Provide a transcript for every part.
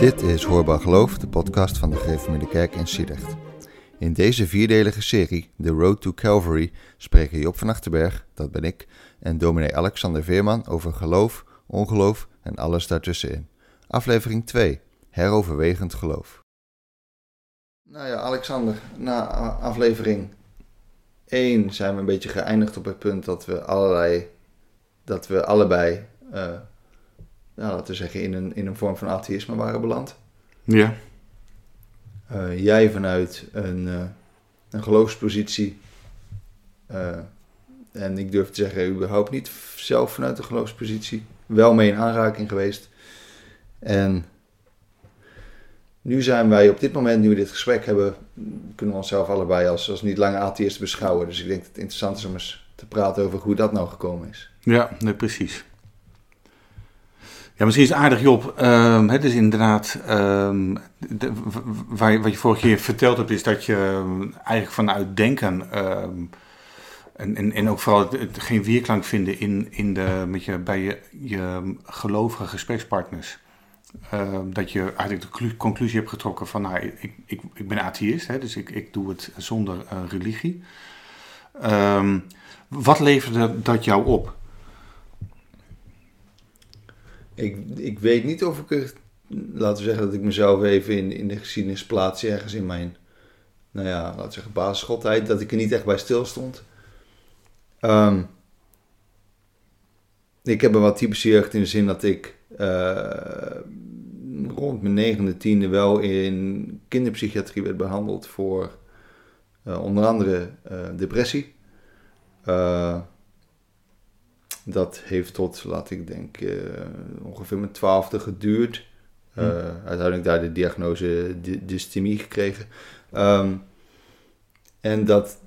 Dit is Hoorbaar Geloof, de podcast van de Gereformeerde Kerk in Sliedrecht. In deze vierdelige serie, The Road to Calvary, spreken Job van Achterberg, dat ben ik, en dominee Alexander Veerman over geloof, ongeloof en alles daartussenin. Aflevering 2, Heroverwegend Geloof. Nou ja, Alexander, na aflevering 1 zijn we een beetje geëindigd op het punt dat we allerlei, dat we allebei, uh, nou, laten we zeggen, in een, in een vorm van atheïsme waren beland. Ja. Uh, jij vanuit een, uh, een geloofspositie. Uh, en ik durf te zeggen, überhaupt niet zelf vanuit een geloofspositie. Wel mee in aanraking geweest. En nu zijn wij op dit moment, nu we dit gesprek hebben, kunnen we onszelf allebei als, als niet lange atheïsten beschouwen. Dus ik denk dat het interessant is om eens te praten over hoe dat nou gekomen is. Ja, nee, precies. Ja, misschien is het aardig, Job. Um, het is inderdaad, de, waar, wat je vorige keer verteld hebt, is dat je um, eigenlijk vanuit denken en, en, en ook vooral het, geen weerklank vinden in, in de, met je, bij je, je gelovige gesprekspartners. dat je eigenlijk de conclusie hebt getrokken van, nou, ik, ik, ik ben atheïst, hè, dus ik, ik doe het zonder uh, religie. wat leverde dat jou op? Ik, ik weet niet of ik laten we zeggen dat ik mezelf even in, in de geschiedenis plaats, ergens in mijn, nou ja, laten we zeggen basisschooltijd, dat ik er niet echt bij stil stond. Um, ik heb een wat typische jeugd in de zin dat ik uh, rond mijn negende, tiende wel in kinderpsychiatrie werd behandeld voor uh, onder andere uh, depressie. Dat heeft tot, laat ik denken, uh, ongeveer mijn twaalfde geduurd. Uh, hm. Uiteindelijk daar de diagnose dysthymie gekregen. Um, en dat,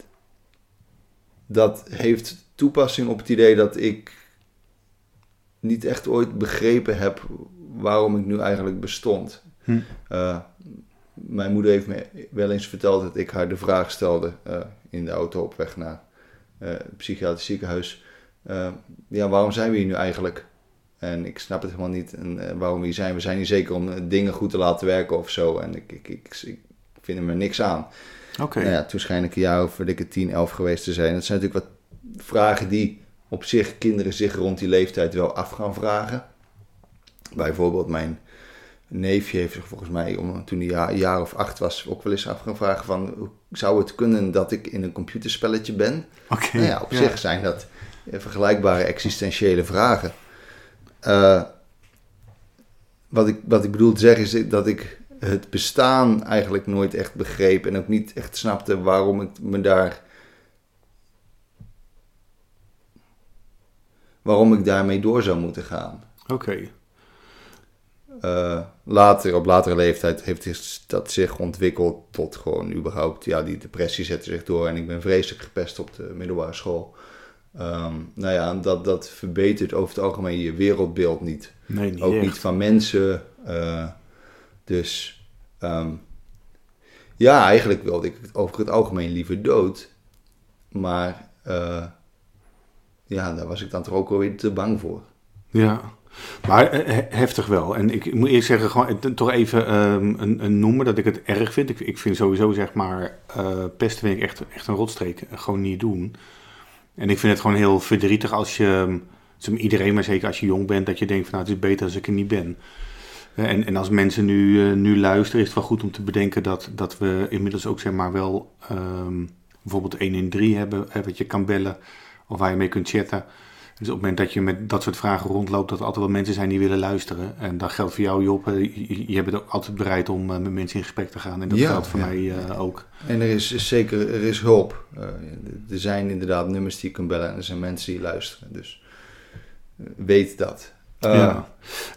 dat heeft toepassing op het idee dat ik niet echt ooit begrepen heb waarom ik nu eigenlijk bestond. Hm. Uh, mijn moeder heeft me wel eens verteld dat ik haar de vraag stelde in de auto op weg naar het psychiatrisch ziekenhuis uh, ja, waarom zijn we hier nu eigenlijk? En ik snap het helemaal niet en, uh, waarom we hier zijn. We zijn hier zeker om eh, dingen goed te laten werken of zo. En ik, ik, ik, ik vind er maar niks aan. Oké. Okay. Nou ja, toen schijn ik een jaar of dikke 10, 11 geweest te zijn. Dat zijn natuurlijk wat vragen die op zich kinderen zich rond die leeftijd wel af gaan vragen. Bijvoorbeeld mijn neefje heeft zich volgens mij, om, toen hij een jaar of acht was, ook wel eens af gaan vragen van... Zou het kunnen dat ik in een computerspelletje ben? Oké. Nou ja, op ja. zich zijn dat vergelijkbare existentiële vragen. Uh, wat, ik, wat ik bedoel te zeggen is dat ik het bestaan eigenlijk nooit echt begreep en ook niet echt snapte waarom ik me daar. waarom ik daarmee door zou moeten gaan. Oké. Okay. Uh, later, op latere leeftijd, heeft dat zich ontwikkeld tot gewoon überhaupt, ja, die depressie zette zich door en ik ben vreselijk gepest op de middelbare school. Um, nou ja, dat, dat verbetert over het algemeen je wereldbeeld niet. Nee, niet Ook echt. niet van mensen. Uh, dus um, ja, eigenlijk wilde ik over het algemeen liever dood. Maar uh, ja, daar was ik dan toch ook alweer te bang voor. Ja, maar uh, heftig wel. En ik moet eerst zeggen, gewoon toch even um, een, een noemen dat ik het erg vind. Ik, ik vind sowieso, zeg maar, pesten vind ik echt, echt een rotstreek. Gewoon niet doen. En ik vind het gewoon heel verdrietig als je, iedereen, maar zeker als je jong bent, dat je denkt van nou het is beter als ik er niet ben. En, en als mensen nu, nu luisteren, is het wel goed om te bedenken dat, dat we inmiddels ook zeg maar wel um, bijvoorbeeld 113 hebben, hè, wat je kan bellen of waar je mee kunt chatten. Dus op het moment dat je met dat soort vragen rondloopt, dat er altijd wel mensen zijn die willen luisteren. En dat geldt voor jou, Job. Je, je bent ook altijd bereid om uh, met mensen in gesprek te gaan. En dat ja, geldt voor ja, mij uh, ja. ook. En er is, is, zeker er is hulp. Uh, er zijn inderdaad nummers die je kunt bellen en er zijn mensen die luisteren. Dus weet dat. ja.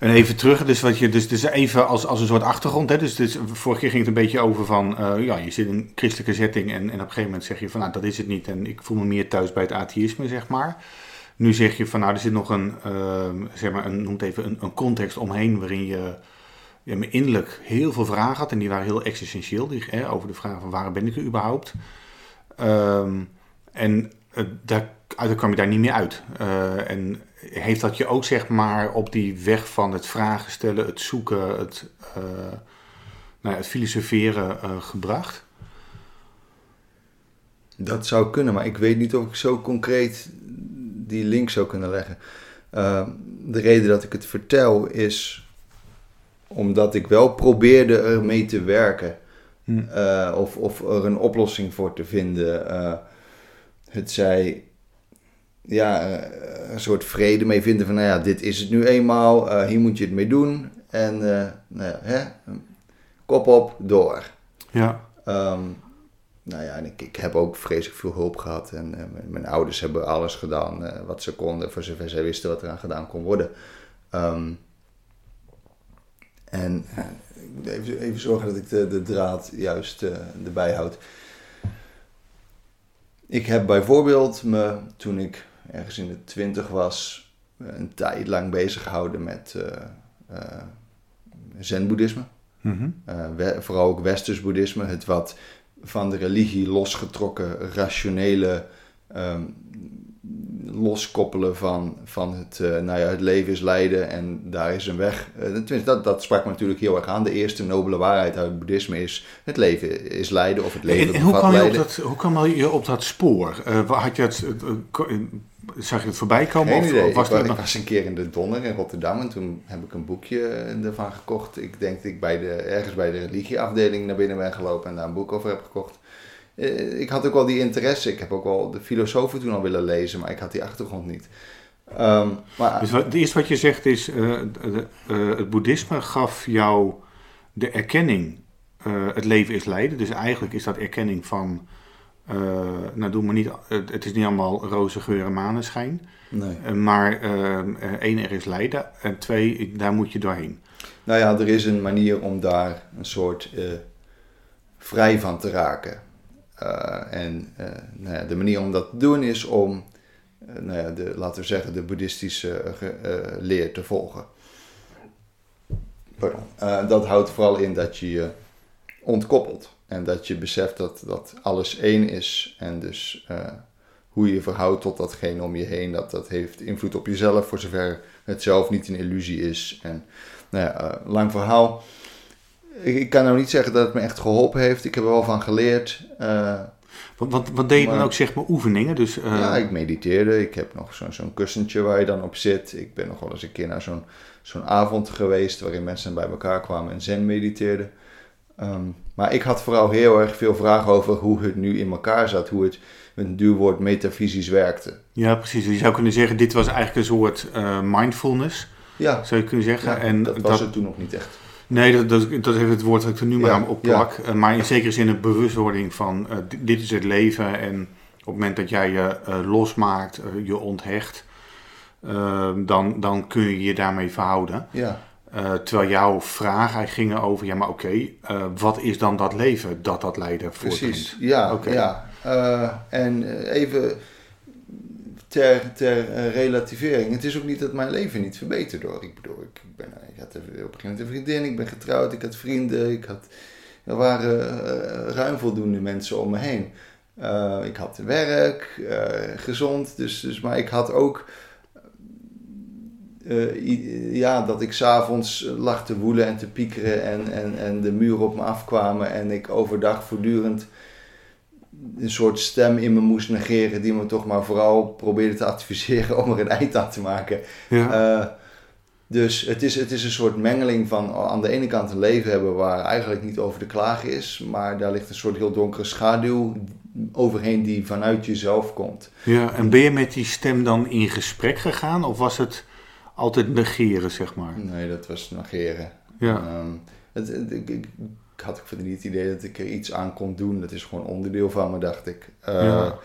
En even terug, dus wat je, dus, dus even als, als een soort achtergrond. Hè? Dus, dus vorige keer ging het een beetje over van, ja, je zit in een christelijke setting en, en op een gegeven moment zeg je van, nou, dat is het niet. En ik voel me meer thuis bij het atheïsme, zeg maar. Nu zeg je van nou, er zit nog een, uh, zeg maar, een, noem het even, een, context omheen waarin je ja, me innerlijk heel veel vragen had. En die waren heel existentieel, die, hè, over de vraag van waar ben ik er überhaupt. Um, en eh, daar, daar kwam je daar niet meer uit. Eh, en heeft dat je ook zeg maar op die weg van het vragen stellen, het zoeken, het, eh, nou ja, het filosoferen gebracht? Dat zou kunnen, maar ik weet niet of ik zo concreet die link zou kunnen leggen. Uh, de reden dat ik het vertel is omdat ik wel probeerde ermee te werken. Hm. Uh, of, of er een oplossing voor te vinden. Uh, het zij ja, uh, een soort vrede mee vinden van, nou ja, dit is het nu eenmaal, hier moet je het mee doen. En nou ja, hè, kop op, door. Ja. Um, nou ja, en ik, ik heb ook vreselijk veel hulp gehad. En uh, mijn, ouders hebben alles gedaan uh, wat ze konden, voor zover zij wisten wat eraan gedaan kon worden. Um, en uh, even, even, zorgen dat ik de, de draad juist erbij houd. Ik heb bijvoorbeeld me, toen ik ergens in de twintig was, een tijd lang bezig gehouden met zen-boeddhisme. Mm -hmm. vooral ook westers boeddhisme, het wat van de religie losgetrokken, rationele um, loskoppelen van, van het, uh, nou ja, het leven is lijden en daar is een weg. Uh, dat, dat sprak me natuurlijk heel erg aan. De eerste nobele waarheid uit het boeddhisme is het leven is lijden of het leven en, en hoe kwam je op dat, hoe kwam je op dat spoor? Uh, had je het, zag je het voorbij komen? Geen of, idee. Of was ik, was, het- ik was een keer in de Donner in Rotterdam en toen heb ik een boekje ervan gekocht. Ik denk dat ik bij de, ergens bij de religieafdeling naar binnen ben gelopen en daar een boek over heb gekocht. Eh, Ik had ook wel die interesse. Ik heb ook wel de filosofen toen al willen lezen, maar ik had die achtergrond niet. Ehm, maar Dus wat, het eerste wat je zegt is, eh, de- eh, het boeddhisme gaf jou de erkenning, het leven is lijden. Dus eigenlijk is dat erkenning van, eh, nou doe maar niet, het, het is niet allemaal roze geur en maneschijn. nee. Eh, maar eh, één, er is lijden. En twee, daar moet je doorheen. Nou ja, er is een manier om daar een soort vrij van te raken. En nou ja, de manier om dat te doen is om, nou ja, de, laten we zeggen, de boeddhistische leer te volgen. Pardon. Dat houdt vooral in dat je je ontkoppelt. En dat je beseft dat, dat alles één is. En dus eh, hoe je je verhoudt tot datgene om je heen, dat, dat heeft invloed op jezelf, voor zover het zelf niet een illusie is. En nou ja, eh, lang verhaal. Ik, ik kan nou niet zeggen dat het me echt geholpen heeft. Ik heb er wel van geleerd. Eh, Wat, wat, wat deed je dan ook, zeg maar, oefeningen? Dus, ja, ik mediteerde. Ik heb nog zo'n zo'n kussentje waar je dan op zit. Ik ben nog wel eens een keer naar zo'n zo'n avond geweest waarin mensen bij elkaar kwamen en zen mediteerden. Ehm, maar ik had vooral heel erg veel vragen over hoe het nu in elkaar zat. Hoe het met een duur woord metafysisch werkte. ja, precies. Dus je zou kunnen zeggen, dit was eigenlijk een soort eh, mindfulness, Ja, zou je kunnen zeggen. ja, en dat was het toen nog niet echt. Nee, dat, dat, dat is het woord dat ik er nu maar aan opplak. Eh, maar in zekere zin een bewustwording van eh, di- dit is het leven. En op het moment dat jij je losmaakt, je onthecht, eh, dan, dan kun je je daarmee verhouden. Ja, Eh, terwijl jouw vragen gingen over, ja maar oké, eh, wat is dan dat leven dat dat lijden voortbrengt? precies. Ja, ja. Eh, en even ter, ter relativering. Het is ook niet dat mijn leven niet verbeterd hoor. Ik bedoel, ik, ben, ik had op een gegeven moment een vriendin, ik ben getrouwd, ik had vrienden, ik had, er waren ruim voldoende mensen om me heen. Ik had werk, gezond, dus, dus, maar ik had ook eh, ja, dat ik s'avonds lag te woelen en te piekeren en, en, en de muren op me afkwamen en ik overdag voortdurend een soort stem in me moest negeren die me toch maar vooral probeerde te adviseren om er een eind aan te maken. Ja. Eh, dus het is, het is een soort mengeling van aan de ene kant een leven hebben waar eigenlijk niet over te klagen is, maar daar ligt een soort heel donkere schaduw overheen die vanuit jezelf komt. ja, en ben je met die stem dan in gesprek gegaan of was het altijd negeren, zeg maar? Nee, dat was negeren. Ja, Ehm, het, het- ik, ik, ik had verder niet het idee dat ik er iets aan kon doen. Dat is gewoon onderdeel van me, dacht ik. Eh, Ja.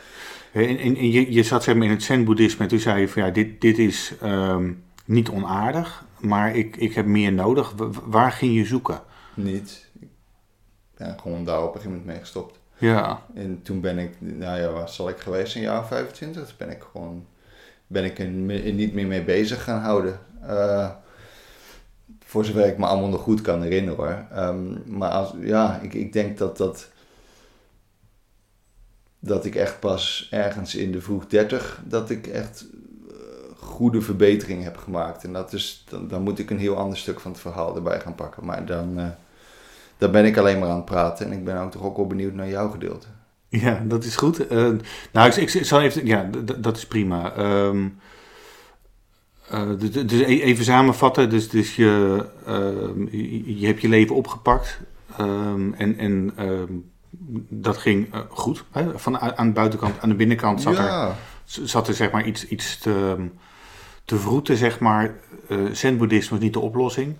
En, en, en je, je zat zeg maar in het zen-boeddhisme en toen zei je van ja, dit, dit is ehm, niet onaardig, maar ik, ik heb meer nodig. W- waar ging je zoeken? Niet. Ik ben gewoon daar op een gegeven moment mee gestopt. Ja, En toen ben ik, nou ja, waar zal ik geweest, een jaar of 25? Toen ben ik gewoon, ben ik er niet meer mee bezig gaan houden. Eh, voor zover ik me allemaal nog goed kan herinneren hoor. Ehm, maar als, ja, ik, ik denk dat dat dat ik echt pas ergens in de vroeg 30 dat ik echt eh, goede verbetering heb gemaakt. En dat is, dan, dan moet ik een heel ander stuk van het verhaal erbij gaan pakken. Maar dan, uh, dan ben ik alleen maar aan het praten. En ik ben ook toch ook wel benieuwd naar jouw gedeelte. Ja, dat is goed. Uh, nou, ik, ik, zal even, ja, dat is prima. Um, dus, dus, even samenvatten. Dus, dus je, uh, je, je, hebt je leven opgepakt. Um, en en dat ging goed. Hè? Van, aan de buitenkant, aan de binnenkant zat ja. er, zat er zeg maar iets, iets te, te vroeten, zeg maar. Zen-boeddhisme was niet de oplossing.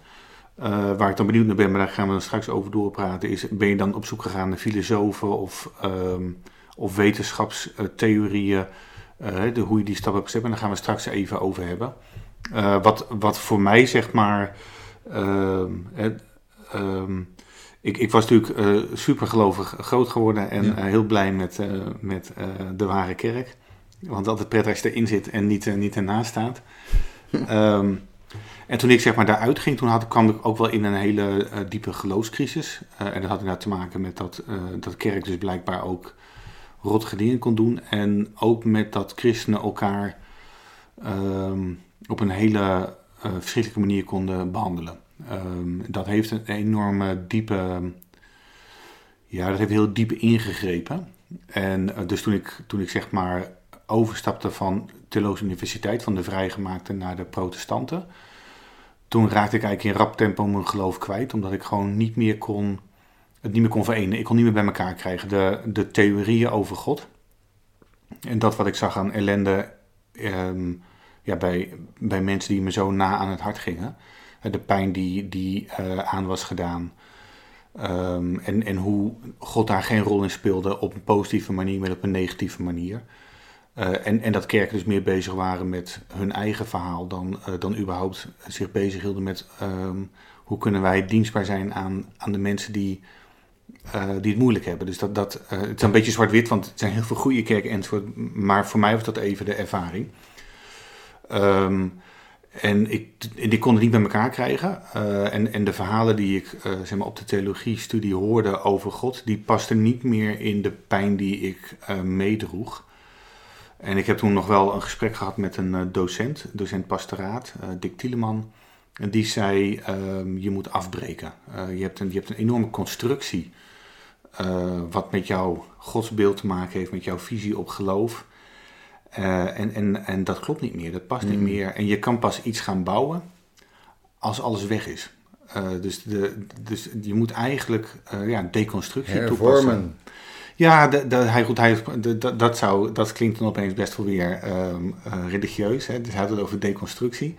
Uh, waar ik dan benieuwd naar ben, maar daar gaan we dan straks over doorpraten, is ben je dan op zoek gegaan naar filosofen of, um, of wetenschapstheorieën, uh, de, hoe je die stap hebt gezet. En daar gaan we straks even over hebben. Uh, wat, wat voor mij, zeg maar, um, ik, ik was natuurlijk super gelovig groot geworden en ja. heel blij met, met de ware kerk. Want altijd prettig als je erin zit en niet, niet ernaast staat. um, En toen ik zeg maar daaruit ging, toen had, kwam ik ook wel in een hele uh, diepe geloofscrisis. Uh, en dat had inderdaad te maken met dat, uh, dat kerk dus blijkbaar ook rottige dingen kon doen. En ook met dat christenen elkaar um, op een hele verschrikkelijke manier konden behandelen. Um, dat heeft een enorme diepe, ja, dat heeft heel diep ingegrepen. En dus toen ik, toen ik zeg maar overstapte van Theologische Universiteit, van de vrijgemaakte naar de protestanten toen raakte ik eigenlijk in rap tempo mijn geloof kwijt, omdat ik gewoon niet meer kon, het niet meer kon verenigen. Ik kon niet meer bij elkaar krijgen. De, de theorieën over God en dat wat ik zag aan ellende um, ja, bij, bij mensen die me zo na aan het hart gingen. De pijn die, die uh, aan was gedaan. Um, en, en hoe God daar geen rol in speelde op een positieve manier, maar op een negatieve manier. Uh, en, en dat kerken dus meer bezig waren met hun eigen verhaal dan, uh, dan überhaupt zich bezig hielden met um, hoe kunnen wij dienstbaar zijn aan, aan de mensen die, uh, die het moeilijk hebben. Dus dat, dat, het is een beetje zwart-wit, want het zijn heel veel goede kerken enzovoort. Maar voor mij was dat even de ervaring. Um, en ik, die kon het niet bij elkaar krijgen. en, en de verhalen die ik zeg maar op de theologie-studie hoorde over God, die pasten niet meer in de pijn die ik meedroeg. En ik heb toen nog wel een gesprek gehad met een uh, docent, docent pastoraat, uh, Dick Tieleman. En die zei, uh, je moet afbreken. Uh, je, hebt een, je hebt een enorme constructie wat met jouw godsbeeld te maken heeft, met jouw visie op geloof. en, en, en dat klopt niet meer, dat past niet mm. meer. En je kan pas iets gaan bouwen als alles weg is. dus, de, dus je moet eigenlijk ja, deconstructie Hervormen. toepassen. Ja, hij, goed, hij, dat, zou, dat klinkt dan opeens best wel weer um, uh, religieus. Hè? Dus hij had het over deconstructie.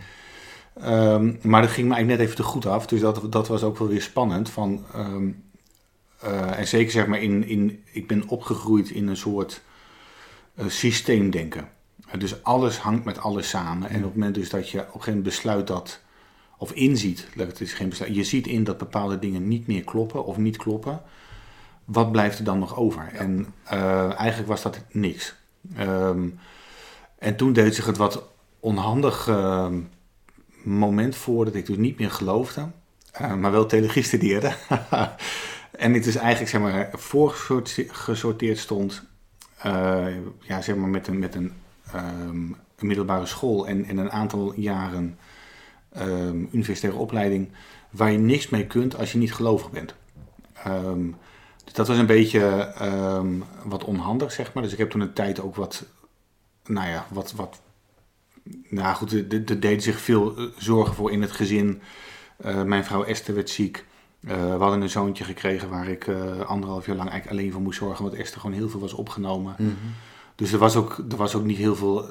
Um, maar dat ging me eigenlijk net even te goed af. Dus dat, dat was ook wel weer spannend. Van, um, uh, en zeker zeg maar in, in... Ik ben opgegroeid in een soort uh, systeemdenken. dus alles hangt met alles samen. En op het moment dus dat je op een gegeven moment besluit dat... Of inziet, het is geen besluit. Je ziet in dat bepaalde dingen niet meer kloppen of niet kloppen wat blijft er dan nog over? En uh, eigenlijk was dat niks. Um, en toen deed zich het wat onhandig uh, moment voor dat ik dus niet meer geloofde, uh, maar wel theologie studeerde. en het is eigenlijk zeg maar voorgesorteerd stond, ja, zeg maar met een, met een, um, een middelbare school en, en een aantal jaren um, universitaire opleiding, waar je niks mee kunt als je niet gelovig bent. Um, dus dat was een beetje um, wat onhandig, zeg maar. Dus ik heb toen een tijd ook wat, nou ja, wat, wat nou goed, er, er deden zich veel eh, zorgen voor in het gezin. Uh, mijn vrouw Esther werd ziek. Uh, we hadden een zoontje gekregen waar ik uh, anderhalf jaar lang eigenlijk alleen voor moest zorgen, want Esther gewoon heel veel was opgenomen. Mm -hmm. Dus er was, ook, er was ook niet heel veel,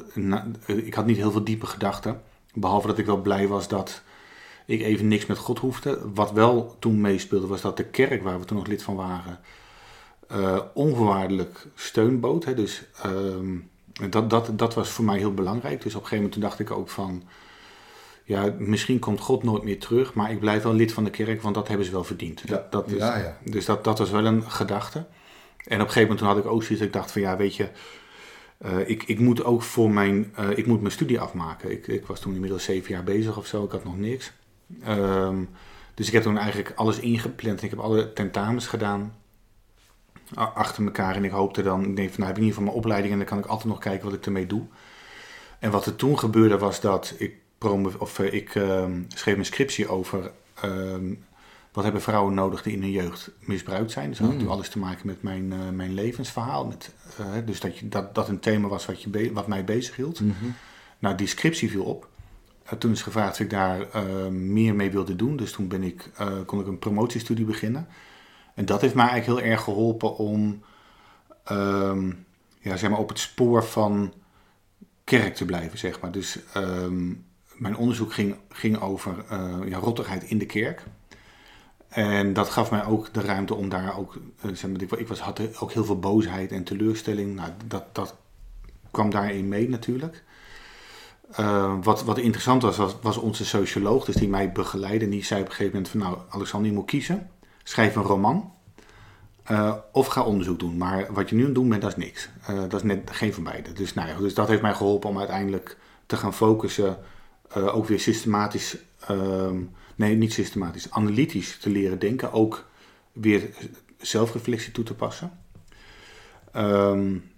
ik had niet heel veel diepe gedachten. Behalve dat ik wel blij was dat ik even niks met God hoefde. Wat wel toen meespeelde was dat de kerk, waar we toen nog lid van waren, uh, onvoorwaardelijk steun bood. Hè. Dus um, dat, dat, dat was voor mij heel belangrijk. Dus op een gegeven moment dacht ik ook van, ja, misschien komt God nooit meer terug, maar ik blijf wel lid van de kerk, want dat hebben ze wel verdiend. Ja, dat, is, ja, ja. Dus dat, dat was wel een gedachte. En op een gegeven moment toen had ik ook zoiets, ik dacht van ja, weet je, uh, ik, ik moet ook voor mijn, uh, ik moet mijn studie afmaken. Ik, ik was toen inmiddels zeven jaar bezig of zo, ik had nog niks. Um, dus ik heb toen eigenlijk alles ingepland. Ik heb alle tentamens gedaan. achter elkaar. En ik hoopte dan, ik denk van nou heb ik in ieder geval mijn opleiding en dan kan ik altijd nog kijken wat ik ermee doe. En wat er toen gebeurde was dat ik, of, ik ehm, schreef mijn scriptie over ehm, wat hebben vrouwen nodig die in hun jeugd misbruikt zijn. Dus dat had mm. alles te maken met mijn, uh, mijn levensverhaal. Met, uh, dus dat, je, dat dat een thema was wat, je wat mij bezig hield. Mm -hmm. Nou, die scriptie viel op. Uh, toen is gevraagd of ik daar meer mee wilde doen. Dus toen ben ik, kon ik een promotiestudie beginnen. En dat heeft mij eigenlijk heel erg geholpen om um, ja, zeg maar op het spoor van kerk te blijven. Zeg maar. Dus um, mijn onderzoek ging, ging over ja, rottigheid in de kerk. En dat gaf mij ook de ruimte om daar ook, eh, zeg maar, ik, was, had ook heel veel boosheid en teleurstelling. Nou, dat, dat kwam daarin mee natuurlijk. Uh, wat, wat interessant was, was, onze socioloog, dus die mij begeleidde. En die zei op een gegeven moment van, nou Alexander, je moet kiezen. Schrijf een roman uh, of ga onderzoek doen. Maar wat je nu aan het doen bent, dat is niks. Uh, dat is net geen van beide. Dus, nou ja, dus dat heeft mij geholpen om uiteindelijk te gaan focussen. ook weer systematisch ehm, nee, niet systematisch, analytisch te leren denken, ook weer zelfreflectie toe te passen. Um,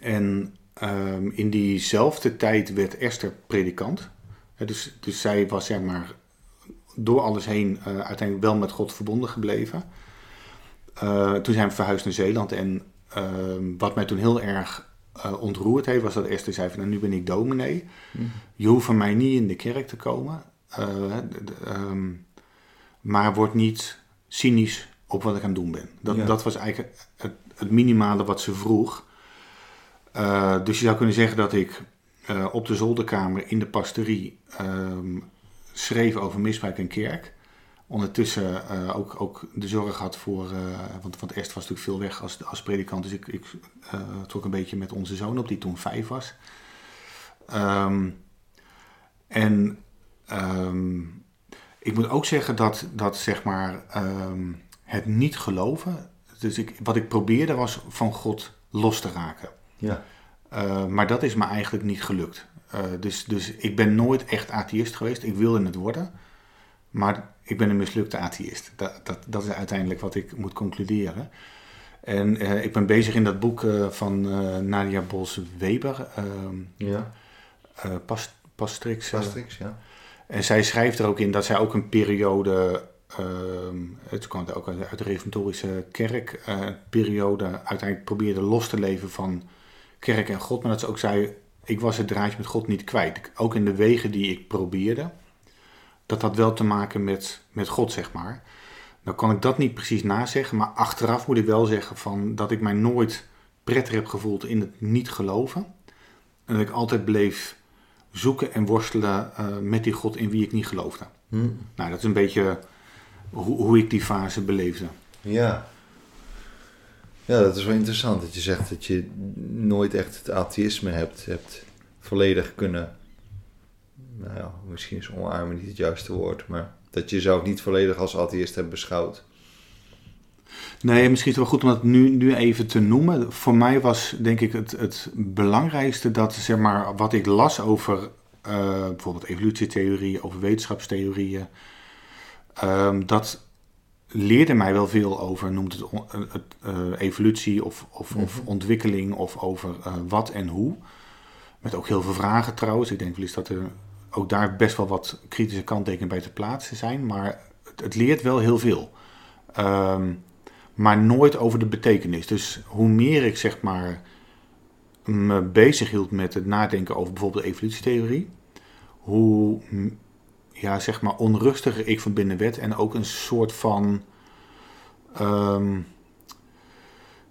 en um, in diezelfde tijd werd Esther predikant. dus, dus zij was zeg maar door alles heen uh, uiteindelijk wel met God verbonden gebleven. Uh, toen zijn we verhuisd naar Zeeland en uh, wat mij toen heel erg uh, ontroerd heeft, was dat Esther zei van nou, nu ben ik dominee. Mm. Je hoeft van mij niet in de kerk te komen. Um, maar word niet cynisch op wat ik aan het doen ben. Dat, dat was eigenlijk het, het, minimale wat ze vroeg. Uh, dus je zou kunnen zeggen dat ik uh, op de zolderkamer in de pastorie um, schreef over misbruik en kerk. Ondertussen uh, ook, ook de zorg had voor, want, want Est was natuurlijk veel weg als, als predikant. Dus ik, ik trok een beetje met onze zoon op, die toen vijf was. Um, en Um, ik moet ook zeggen dat, dat zeg maar, het niet geloven, dus ik, wat ik probeerde was van God los te raken. Ja. Uh, maar dat is me eigenlijk niet gelukt. Uh, dus, dus ik ben nooit echt atheïst geweest. Ik wilde het worden. Maar ik ben een mislukte atheïst. Dat, dat, dat is uiteindelijk wat ik moet concluderen. En uh, ik ben bezig in dat boek van Nadia Bos-Weber. ja. Past, Pastrix. Pastrix, ja. En zij schrijft er ook in dat zij ook een periode, uh, het kwam ook uit de reformatorische kerk, uh, periode uiteindelijk probeerde los te leven van kerk en God. Maar dat ze ook zei, ik was het draadje met God niet kwijt. Ook in de wegen die ik probeerde, dat had wel te maken met, met God, zeg maar. Nou kan ik dat niet precies nazeggen, maar achteraf moet ik wel zeggen van, dat ik mij nooit prettig heb gevoeld in het niet geloven. En dat ik altijd bleef zoeken en worstelen uh, met die God in wie ik niet geloofde. Hmm. Nou, dat is een beetje hoe, hoe ik die fase beleefde. Ja. Ja, dat is wel interessant dat je zegt dat je nooit echt het atheïsme hebt, hebt volledig kunnen. Nou ja, misschien is omarmen niet het juiste woord, maar dat je jezelf niet volledig als atheïst hebt beschouwd. Nee, misschien is het wel goed om dat nu, nu even te noemen. Voor mij was denk ik het, het belangrijkste dat zeg maar, wat ik las over uh, bijvoorbeeld evolutietheorieën, over wetenschapstheorieën, um, dat leerde mij wel veel over, noemt het, het uh, evolutie of, of, mm -hmm. of, ontwikkeling of over uh, wat en hoe. Met ook heel veel vragen trouwens. Ik denk wel eens dat er ook daar best wel wat kritische kanttekeningen bij te plaatsen zijn. Maar het, het leert wel heel veel. Um, maar nooit over de betekenis. Dus hoe meer ik zeg maar me bezig hield met het nadenken over bijvoorbeeld de evolutietheorie, hoe ja, zeg maar onrustiger ik van binnen werd en ook een soort van um,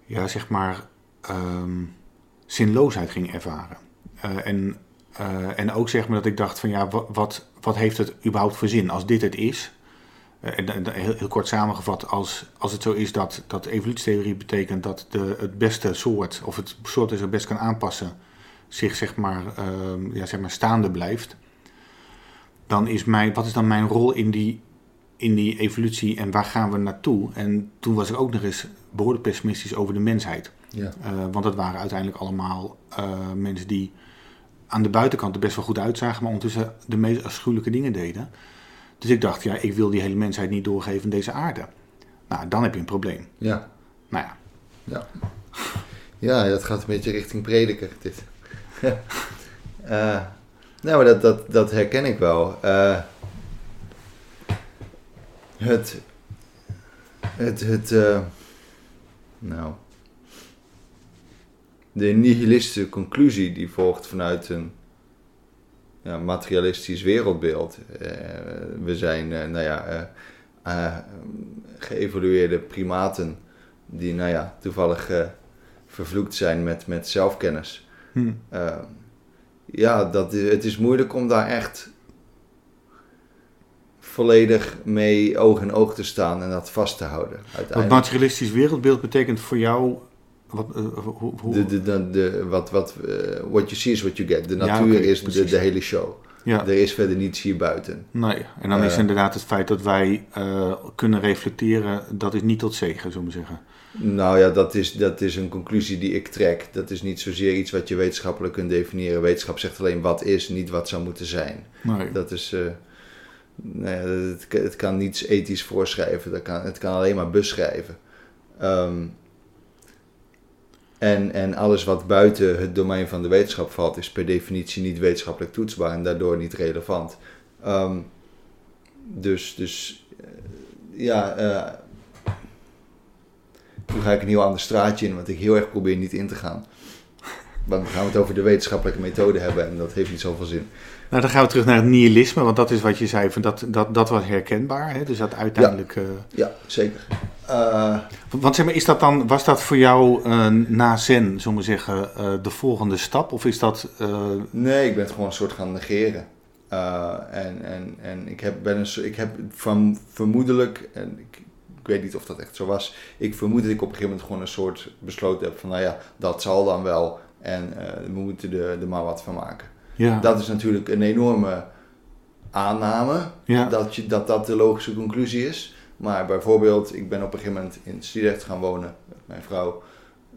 ja, zeg maar um, zinloosheid ging ervaren. Uh, en, uh, en ook zeg maar dat ik dacht van ja, wat, wat, wat heeft het überhaupt voor zin als dit het is? Eh, heel, heel, kort samengevat, als, als het zo is dat, dat evolutietheorie betekent dat de, het beste soort, of het soort dat zich best kan aanpassen, zich zeg maar, uh, ja, zeg maar staande blijft, dan is mijn, wat is dan mijn rol in die, in die evolutie en waar gaan we naartoe? En toen was ik ook nog eens behoorlijk pessimistisch over de mensheid. Ja. Uh, want dat waren uiteindelijk allemaal uh, mensen die aan de buitenkant er best wel goed uitzagen, maar ondertussen de meest afschuwelijke dingen deden. Dus ik dacht, ja, ik wil die hele mensheid niet doorgeven deze aarde. Nou, dan heb je een probleem. Ja. Nou ja, Ja. Ja, dat gaat een beetje richting prediker, dit. uh, nou, dat, dat, dat herken ik wel. Uh, het... Het... het uh, nou... De nihilistische conclusie die volgt vanuit een ja, materialistisch wereldbeeld. we zijn, nou ja geëvolueerde primaten die, nou ja, toevallig vervloekt zijn met, met zelfkennis. Hmm. Ja, dat, het is moeilijk om daar echt volledig mee oog in oog te staan en dat vast te houden. Wat materialistisch wereldbeeld betekent voor jou wat, uh, hoe, hoe? De, de, de, de, wat, wat, uh, what you see is what you get. De natuur ja, okay, is de, de, hele show. Ja. Er is verder niets hier buiten. Nee, en dan is uh, inderdaad het feit dat wij kunnen reflecteren, dat is niet tot zegen, zullen we zeggen. Nou ja, dat is, dat is een conclusie die ik trek. Dat is niet zozeer iets wat je wetenschappelijk kunt definiëren. Wetenschap zegt alleen wat is, niet wat zou moeten zijn. Nee. Dat is. Uh, nee, het, het, kan niets ethisch voorschrijven. Dat kan, het kan alleen maar beschrijven. Um, en, en alles wat buiten het domein van de wetenschap valt, is per definitie niet wetenschappelijk toetsbaar en daardoor niet relevant. Um, dus, dus uh, ja. Uh, nu ga ik een heel ander straatje in, wat ik heel erg probeer niet in te gaan. Want dan gaan we het over de wetenschappelijke methode hebben en dat heeft niet zoveel zin. Nou, dan gaan we terug naar het nihilisme, want dat is wat je zei, van dat, dat, dat was herkenbaar. Hè? Dus dat uiteindelijk. Ja, uh... ja zeker. Uh... Want zeg maar, is dat dan, was dat voor jou uh, na Zen, zullen we zeggen, de volgende stap? Of is dat. Nee, ik ben het gewoon een soort gaan negeren. en en, en ik, heb, ben een, ik heb van vermoedelijk, en ik, ik weet niet of dat echt zo was. Ik vermoed dat ik op een gegeven moment gewoon een soort besloten heb van, nou ja, dat zal dan wel. En uh, we moeten er, er maar wat van maken. Ja. Dat is natuurlijk een enorme aanname, ja. dat, je, dat dat de logische conclusie is. Maar bijvoorbeeld, ik ben op een gegeven moment in Sliedrecht gaan wonen met mijn vrouw.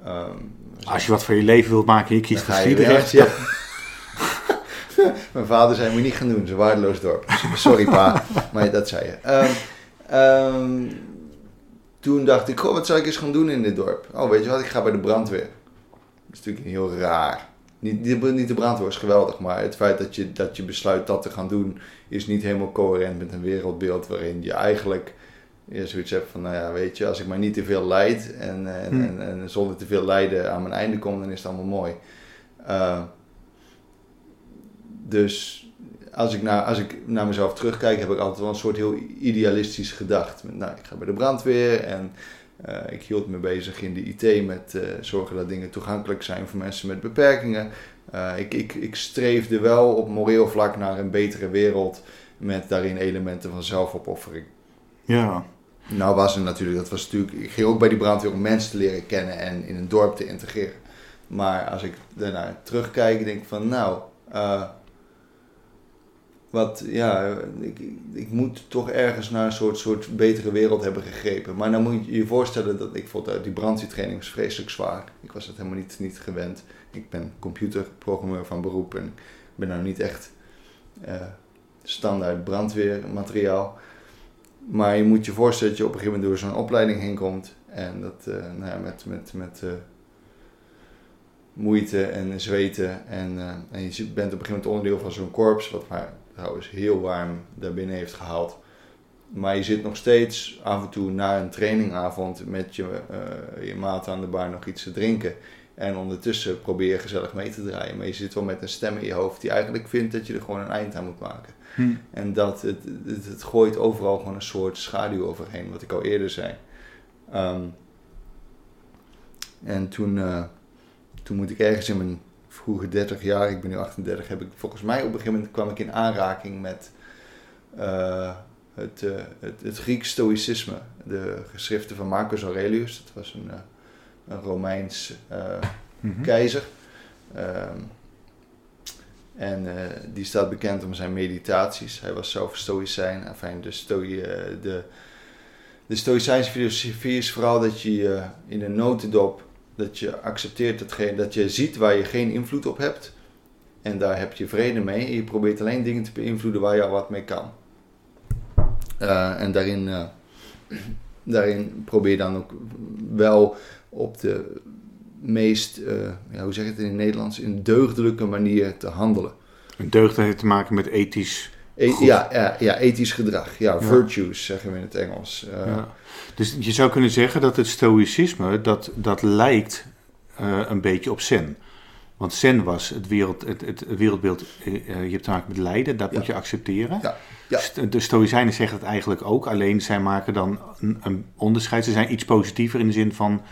Um, Als je wat voor je leven wilt maken, je kiest voor Sliedrecht. Ja. mijn vader zei, moet je niet gaan doen, ze waardeloos dorp. Sorry pa, maar dat zei je. Um, um, toen dacht ik, goh, wat zou ik eens gaan doen in dit dorp? Oh, weet je wat, ik ga bij de brandweer. Dat is natuurlijk heel raar. Niet, niet de brandweer is geweldig, maar het feit dat je, dat je besluit dat te gaan doen, is niet helemaal coherent met een wereldbeeld waarin je eigenlijk je zoiets hebt van, nou ja, weet je, als ik maar niet te veel leid en, en, hmm. en, en, zonder te veel lijden aan mijn einde kom, dan is het allemaal mooi. Uh, dus als ik, naar, als ik naar mezelf terugkijk, heb ik altijd wel een soort heel idealistisch gedacht. Nou, ik ga bij de brandweer en uh, ik hield me bezig in de IT met uh, zorgen dat dingen toegankelijk zijn voor mensen met beperkingen. Uh, ik, ik, ik streefde wel op moreel vlak naar een betere wereld met daarin elementen van zelfopoffering. Ja. Nou was er natuurlijk, dat was natuurlijk, ik ging ook bij die brandweer om mensen te leren kennen en in een dorp te integreren. Maar als ik daarnaar terugkijk, denk ik van nou, wat, ja, ik, ik moet toch ergens naar een soort, soort betere wereld hebben gegrepen. Maar dan moet je je voorstellen dat ik vond die brandweertraining was vreselijk zwaar. Ik was het helemaal niet, niet gewend. Ik ben computerprogrammeur van beroep en ben nou niet echt uh, standaard brandweermateriaal. Maar je moet je voorstellen dat je op een gegeven moment door zo'n opleiding heen komt. En dat uh, nou ja, met, met, met moeite en zweten. En, en je bent op een gegeven moment onderdeel van zo'n korps, wat maar trouwens heel warm daarbinnen heeft gehaald. Maar je zit nog steeds af en toe na een trainingavond met je, uh, je maat aan de bar nog iets te drinken. En ondertussen probeer je gezellig mee te draaien. Maar je zit wel met een stem in je hoofd die eigenlijk vindt dat je er gewoon een eind aan moet maken. Hm. En dat het, het, het, gooit overal gewoon een soort schaduw overheen, wat ik al eerder zei. Um, en toen, uh, toen moet ik ergens in mijn vroege 30 jaar, ik ben nu 38, heb ik volgens mij op een gegeven moment kwam ik in aanraking met uh, het, uh, het, het Grieks stoïcisme. De geschriften van Marcus Aurelius, dat was een, uh, een Romeins mm -hmm. keizer. Ehm, en die staat bekend om zijn meditaties. Hij was zelf stoïcijn. Enfin, de, stoi, de, de stoïcijnse filosofie is vooral dat je in een notendop dat je accepteert datgene, dat je ziet waar je geen invloed op hebt. En daar heb je vrede mee. En je probeert alleen dingen te beïnvloeden waar je al wat mee kan. Uh, en daarin, uh, daarin probeer dan ook wel op de meest, eh, ja, hoe zeg je het in het Nederlands, in deugdelijke manier te handelen. Een deugd heeft te maken met ethisch. E- Goed. ja, ja, ja, ethisch gedrag. Ja, Ja. virtues zeggen we in het Engels. Eh, Ja. Dus je zou kunnen zeggen dat het stoïcisme, dat, dat lijkt eh, een beetje op zen. Want zen was het, wereld, het, het wereldbeeld, eh, je hebt te maken met lijden, dat moet je accepteren. Ja, ja. St- De stoïcijnen zeggen het eigenlijk ook, alleen zij maken dan een, een onderscheid. Ze zijn iets positiever in de zin van,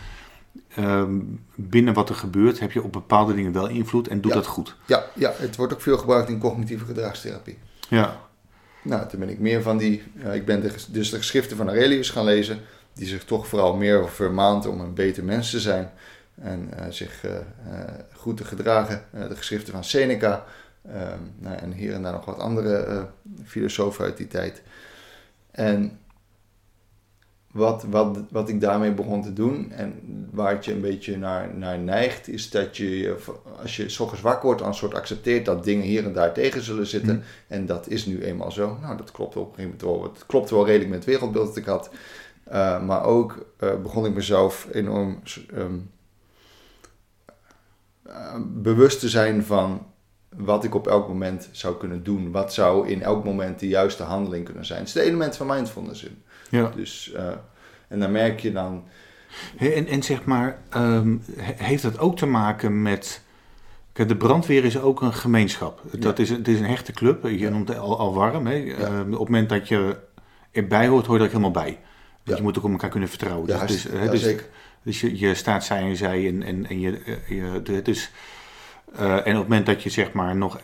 ehm, binnen wat er gebeurt heb je op bepaalde dingen wel invloed en doe Ja. dat goed. ja, ja, het wordt ook veel gebruikt in cognitieve gedragstherapie. Ja, Nou, toen ben ik meer van die. ik ben de, dus de geschriften van Aurelius gaan lezen, die zich toch vooral meer vermaant om een beter mens te zijn en eh, zich eh, eh, goed te gedragen. De geschriften van Seneca ehm, nou, en hier en daar nog wat andere filosofen uit die tijd. En wat, wat, wat ik daarmee begon te doen en waar het je een beetje naar, naar neigt, is dat je, als je 's ochtends wakker wordt, dan soort accepteert dat dingen hier en daar tegen zullen zitten. Hm. En dat is nu eenmaal zo. Nou, dat klopt op een gegeven moment wel. Het klopt wel redelijk met het wereldbeeld dat ik had. Uh, maar ook uh, begon ik mezelf enorm um, uh, bewust te zijn van wat ik op elk moment zou kunnen doen. Wat zou in elk moment de juiste handeling kunnen zijn. Het is de element van mindfulness in. Ja. Dus, uh, en dan merk je dan... En, en zeg maar, um, heeft dat ook te maken met... De brandweer is ook een gemeenschap. Ja. Dat is, het is een hechte club. Je ja. noemt het al, al warm. Hè? Ja. Uh, op het moment dat je erbij hoort, hoor je er ook helemaal bij. Want je moet ook op elkaar kunnen vertrouwen. Dus, dus, dus, zeker. dus je, je staat zij en zij en, en, en je... je dus, uh, en op het moment dat je zeg maar nog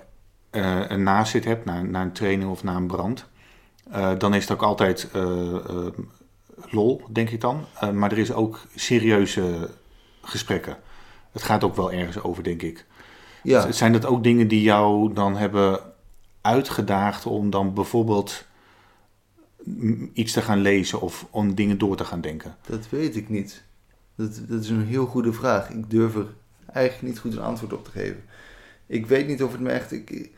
uh, een nazit hebt, na, na een training of na een brand... Uh, dan is het ook altijd lol, denk ik dan. maar er is ook serieuze gesprekken. Het gaat ook wel ergens over, denk ik. Ja. Zijn dat ook dingen die jou dan hebben uitgedaagd om dan bijvoorbeeld iets te gaan lezen of om dingen door te gaan denken? Dat weet ik niet. Dat, dat is een heel goede vraag. Ik durf er eigenlijk niet goed een antwoord op te geven. Ik weet niet of het me echt. Ik,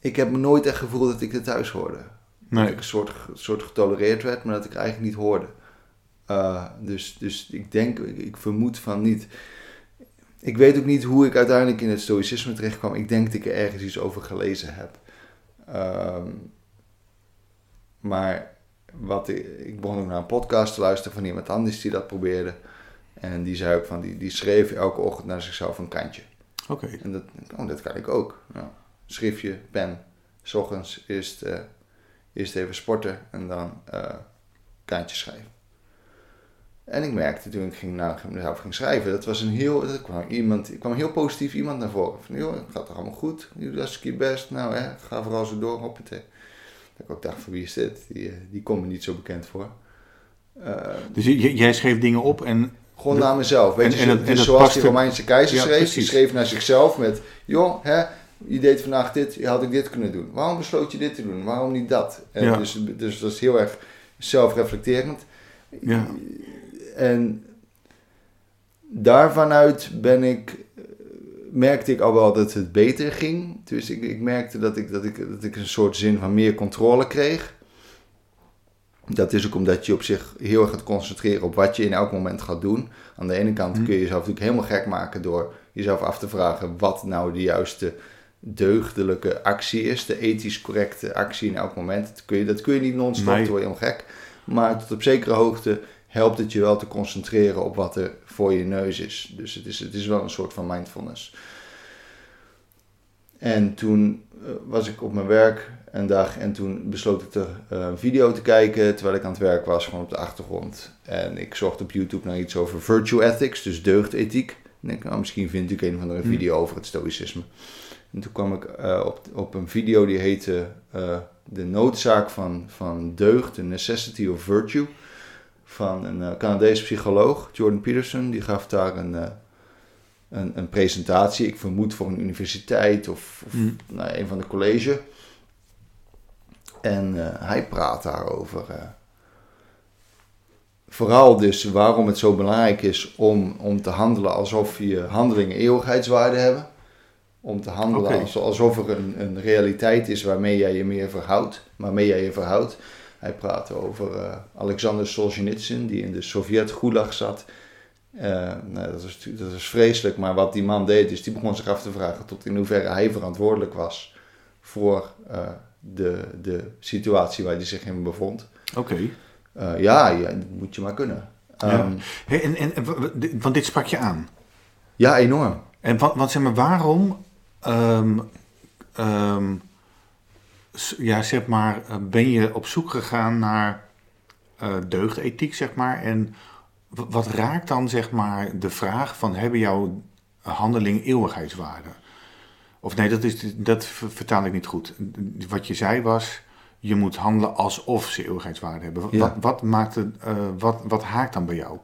ik heb me nooit echt gevoeld dat ik er thuis hoorde. Nee. Dat ik een soort, soort getolereerd werd, maar dat ik eigenlijk niet hoorde. Uh, dus, dus ik denk, ik, ik, vermoed van niet. Ik weet ook niet hoe ik uiteindelijk in het stoïcisme terecht kwam. Ik denk dat ik er ergens iets over gelezen heb. Um, maar wat ik, ik begon ook naar een podcast te luisteren van iemand anders die dat probeerde. En die zei ook van, die, die schreef elke ochtend naar zichzelf een kantje. Oké. Okay. En dat, oh, dat kan ik ook. Nou, schriftje, pen, s ochtends eerst, uh, eerst even sporten en dan uh, kantje schrijven. En ik merkte toen ik ging, nou, mezelf ging schrijven, dat was een heel, er kwam, iemand, er kwam heel positief iemand naar voren. Van, joh, het gaat toch allemaal goed, je doet je best, nou hè, ga vooral zo door, hoppatee. Dat ik ook dacht, van wie is dit? Die, die komt me niet zo bekend voor. Uh, dus jij schreef dingen op en... Gewoon naar mezelf, weet en, je, en, en, en zoals die Romeinse keizer schreef, die schreef naar zichzelf met, joh, hè, je deed vandaag dit, had ik dit kunnen doen. Waarom besloot je dit te doen? Waarom niet dat? En ja. dus, dus dat is heel erg zelfreflecterend. Ja. En daarvanuit ben ik, merkte ik al wel dat het beter ging. Dus ik, ik merkte dat ik, dat, ik, dat ik een soort zin van meer controle kreeg. Dat is ook omdat je op zich heel erg gaat concentreren op wat je in elk moment gaat doen. Aan de ene kant kun je jezelf natuurlijk helemaal gek maken door jezelf af te vragen wat nou de juiste deugdelijke actie is. De ethisch correcte actie in elk moment. Dat kun je, dat kun je niet non-stop, Nee. helemaal gek. Maar tot op zekere hoogte helpt het je wel te concentreren op wat er voor je neus is. Dus het is, het is wel een soort van mindfulness. En toen uh, was ik op mijn werk een dag en toen besloot ik er uh, een video te kijken terwijl ik aan het werk was, gewoon op de achtergrond. En ik zocht op YouTube naar iets over virtue ethics, dus deugdethiek. En ik nou, misschien vind ik een of andere video over het stoïcisme. En toen kwam ik uh, op, op een video die heette De noodzaak van, van deugd, The Necessity of Virtue van een uh, Canadese psycholoog, Jordan Peterson. Die gaf daar een, een, een, presentatie, ik vermoed voor een universiteit of, of Mm. nou, een van de college. En hij praat daarover. vooral dus waarom het zo belangrijk is om, om te handelen alsof je handelingen eeuwigheidswaarde hebben. Om te handelen als, alsof er een, een realiteit is waarmee jij je meer verhoudt, waarmee jij je verhoudt. Hij praatte over uh, Alexander Solzhenitsyn, die in de Sovjet-Gulag zat. Eh, nou, dat, is, dat is vreselijk, maar wat die man deed, is die begon zich af te vragen tot in hoeverre hij verantwoordelijk was voor eh, de, de situatie waar hij zich in bevond. Oké. Eh, ja, ja, dat moet je maar kunnen. Ja. Hey, en, want dit sprak je aan. ja, enorm. En zeg maar, waarom, ehm, ehm, ja, zeg maar, eh, ben je op zoek gegaan naar eh deugdethiek, zeg maar? En wat raakt dan, zeg maar, de vraag van, hebben jouw handeling eeuwigheidswaarde? Of nee, dat, is, dat ver- vertaal ik niet goed. Wat je zei was, je moet handelen alsof ze eeuwigheidswaarde hebben. Ja. Wat, wat, maakt het, eh, wat, wat haakt dan bij jou?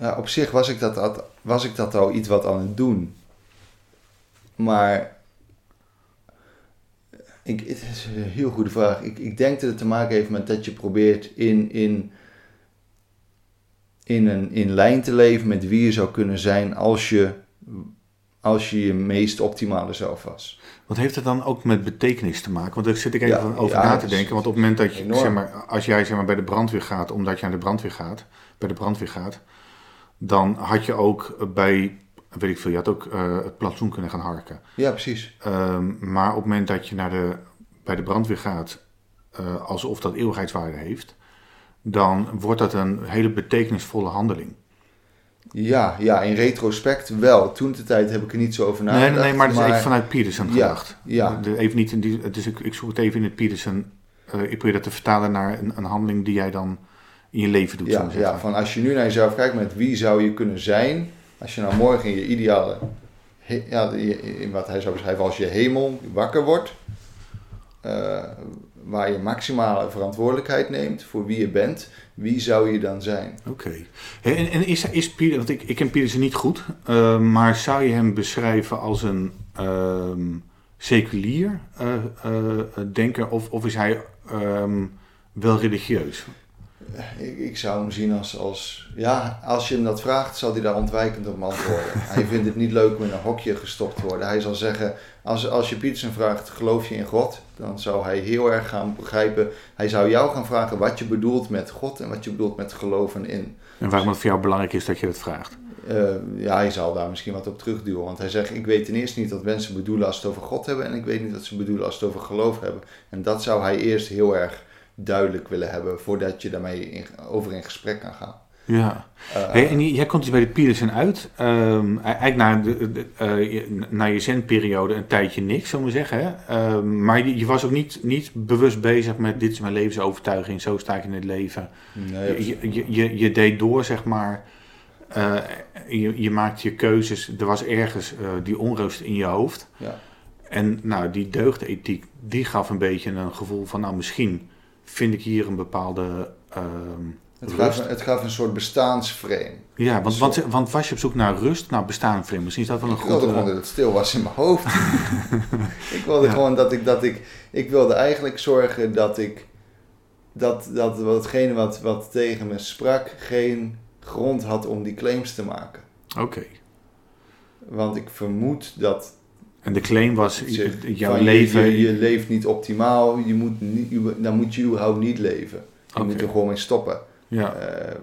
Ja, op zich was ik, dat, was ik dat al iets wat aan het doen. Maar ik, het is een heel goede vraag. Ik, ik denk dat het te maken heeft met dat je probeert in, in, in, een, in lijn te leven met wie je zou kunnen zijn als je als je, je meest optimale zelf was. Wat heeft het dan ook met betekenis te maken? Want daar zit ik even Ja, over ja, na te denken. Want op het moment dat je, enorm. zeg maar, als jij zeg maar, bij de brandweer gaat, omdat je naar de brandweer gaat, bij de brandweer gaat, dan had je ook bij, weet ik veel, je had ook eh, het plantsoen kunnen gaan harken. Ja, precies. Ehm, maar op het moment dat je naar de, bij de brandweer gaat, eh, alsof dat eeuwigheidswaarde heeft, dan wordt dat een hele betekenisvolle handeling. Ja, ja, in retrospect wel. Toen de tijd heb ik er niet zo over nagedacht. nee, nee, maar dat is even vanuit Peterson gedacht. ja. Even niet in die, dus ik, ik zoek het even in het Peterson. eh, ik probeer dat te vertalen naar een, een handeling die jij dan in je leven doet. Ja, ja, van als je nu naar jezelf kijkt met wie zou je kunnen zijn, als je nou morgen in je ideale, ja, in wat hij zou beschrijven als je hemel wakker wordt, eh, waar je maximale verantwoordelijkheid neemt voor wie je bent, wie zou je dan zijn? Oké. En, en is, is Peter, want ik, ik ken Peterson niet goed, eh, maar zou je hem beschrijven als een ehm, seculier eh, denker of, of is hij ehm, wel religieus? Ik, ik zou hem zien als, als, ja, als je hem dat vraagt, zal hij daar ontwijkend op antwoorden. hij vindt het niet leuk om in een hokje gestopt te worden. Hij zal zeggen, als, als je Pietersen vraagt, geloof je in God? Dan zou hij heel erg gaan begrijpen, hij zou jou gaan vragen wat je bedoelt met God en wat je bedoelt met geloven in. En waarom het voor jou belangrijk is dat je dat vraagt? Eh, ja, hij zal daar misschien wat op terugduwen. Want hij zegt, ik weet ten eerste niet wat mensen bedoelen als ze het over God hebben. En ik weet niet wat ze bedoelen als ze het over geloof hebben. En dat zou hij eerst heel erg duidelijk willen hebben voordat je daarmee in, over in gesprek kan gaan. Ja. Eh, Hey, en jij komt dus bij de Peterson uit. Ehm, eigenlijk na, de, de- eh, je- na je zendperiode een tijdje niks, zullen we zeggen. Hè? Ehm, maar je, je was ook niet, niet bewust bezig met dit is mijn levensovertuiging, zo sta ik in het leven. nee, Je, je, je, je deed door, zeg maar. eh, je, je maakte je keuzes. Er was ergens die onrust in je hoofd. ja. En nou, die deugdethiek, die gaf een beetje een gevoel van, nou misschien vind ik hier een bepaalde ehm, Het, rust. gaf, het gaf een soort bestaansframe. Ja, want, want, want was je op zoek naar rust, naar bestaan vreemd? Misschien is dat wel een Ik goed... wilde gewoon dat het stil was in mijn hoofd. ik wilde Ja. gewoon dat ik, dat ik... Ik wilde eigenlijk zorgen dat ik... Dat, dat watgene wat, wat tegen me sprak geen grond had om die claims te maken. Oké. Want ik vermoed dat En de claim was, jouw van je- leven... Je, je, leeft niet optimaal, je moet niet, je- dan moet je überhaupt niet leven. Je Oké. moet er gewoon mee stoppen. ja, Eh,